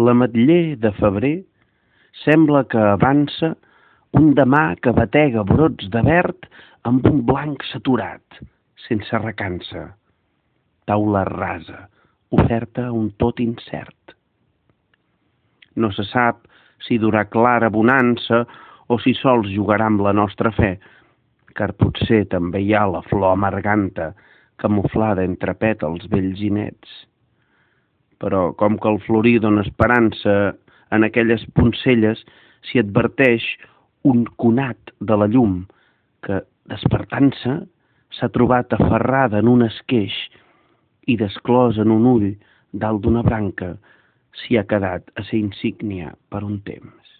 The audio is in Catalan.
L'ametller de febrer sembla que avança un demà que batega brots de verd amb un blanc saturat, sense recança. Taula rasa, oferta un tot incert. No se sap si durà clara bonança o si sols jugarà amb la nostra fe, car potser també hi ha la flor amarganta camuflada entre pètals vells i nets. Però com que el florir dona esperança en aquelles poncelles s'hi adverteix un conat de la llum que, despertant-se, s'ha trobat aferrada en un esqueix i desclosa en un ull dalt d'una branca s'hi ha quedat a ser insígnia per un temps.